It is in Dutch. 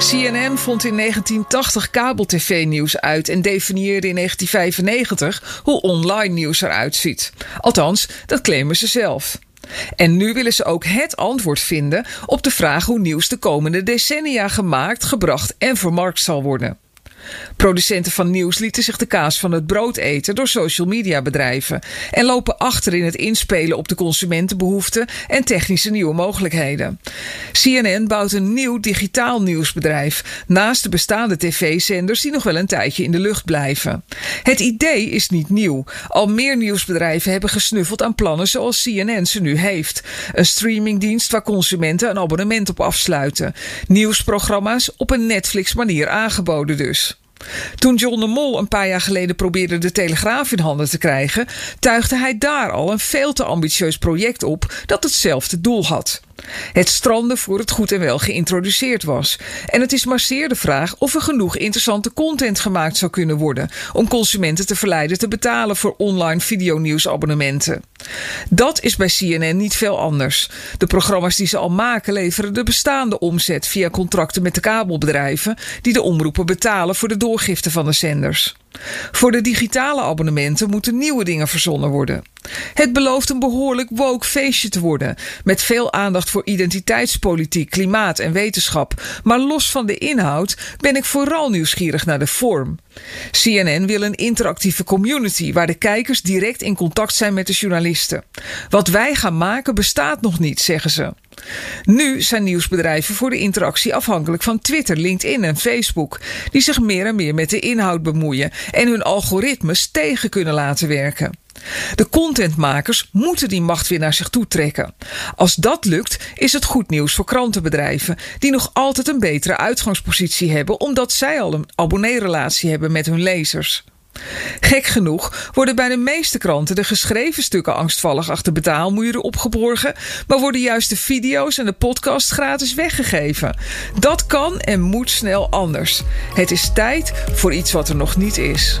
CNN vond in 1980 kabel-tv-nieuws uit en definieerde in 1995 hoe online nieuws eruit ziet. Althans, dat claimen ze zelf. En nu willen ze ook het antwoord vinden op de vraag hoe nieuws de komende decennia gemaakt, gebracht en vermarkt zal worden. Producenten van nieuws lieten zich de kaas van het brood eten door social media bedrijven en lopen achter in het inspelen op de consumentenbehoeften en technische nieuwe mogelijkheden. CNN bouwt een nieuw digitaal nieuwsbedrijf naast de bestaande tv-zenders die nog wel een tijdje in de lucht blijven. Het idee is niet nieuw. Al meer nieuwsbedrijven hebben gesnuffeld aan plannen zoals CNN ze nu heeft. Een streamingdienst waar consumenten een abonnement op afsluiten. Nieuwsprogramma's op een Netflix-manier aangeboden dus. Toen John de Mol een paar jaar geleden probeerde de Telegraaf in handen te krijgen, tuigde hij daar al een veel te ambitieus project op dat hetzelfde doel had. Het stranden voor het goed en wel geïntroduceerd was. En het is maar de vraag of er genoeg interessante content gemaakt zou kunnen worden om consumenten te verleiden te betalen voor online videonieuwsabonnementen. Dat is bij CNN niet veel anders. De programma's die ze al maken leveren de bestaande omzet via contracten met de kabelbedrijven die de omroepen betalen voor de doorgifte van de zenders. Voor de digitale abonnementen moeten nieuwe dingen verzonnen worden. Het belooft een behoorlijk woke feestje te worden, met veel aandacht voor identiteitspolitiek, klimaat en wetenschap. Maar los van de inhoud ben ik vooral nieuwsgierig naar de vorm. CNN wil een interactieve community waar de kijkers direct in contact zijn met de journalisten. Wat wij gaan maken bestaat nog niet, zeggen ze. Nu zijn nieuwsbedrijven voor de interactie afhankelijk van Twitter, LinkedIn en Facebook, die zich meer en meer met de inhoud bemoeien en hun algoritmes tegen kunnen laten werken. De contentmakers moeten die macht weer naar zich toe trekken. Als dat lukt, is het goed nieuws voor krantenbedrijven, die nog altijd een betere uitgangspositie hebben, omdat zij al een abonneerelatie hebben met hun lezers. Gek genoeg worden bij de meeste kranten de geschreven stukken angstvallig achter betaalmuren opgeborgen, maar worden juist de video's en de podcast gratis weggegeven. Dat kan en moet snel anders. Het is tijd voor iets wat er nog niet is.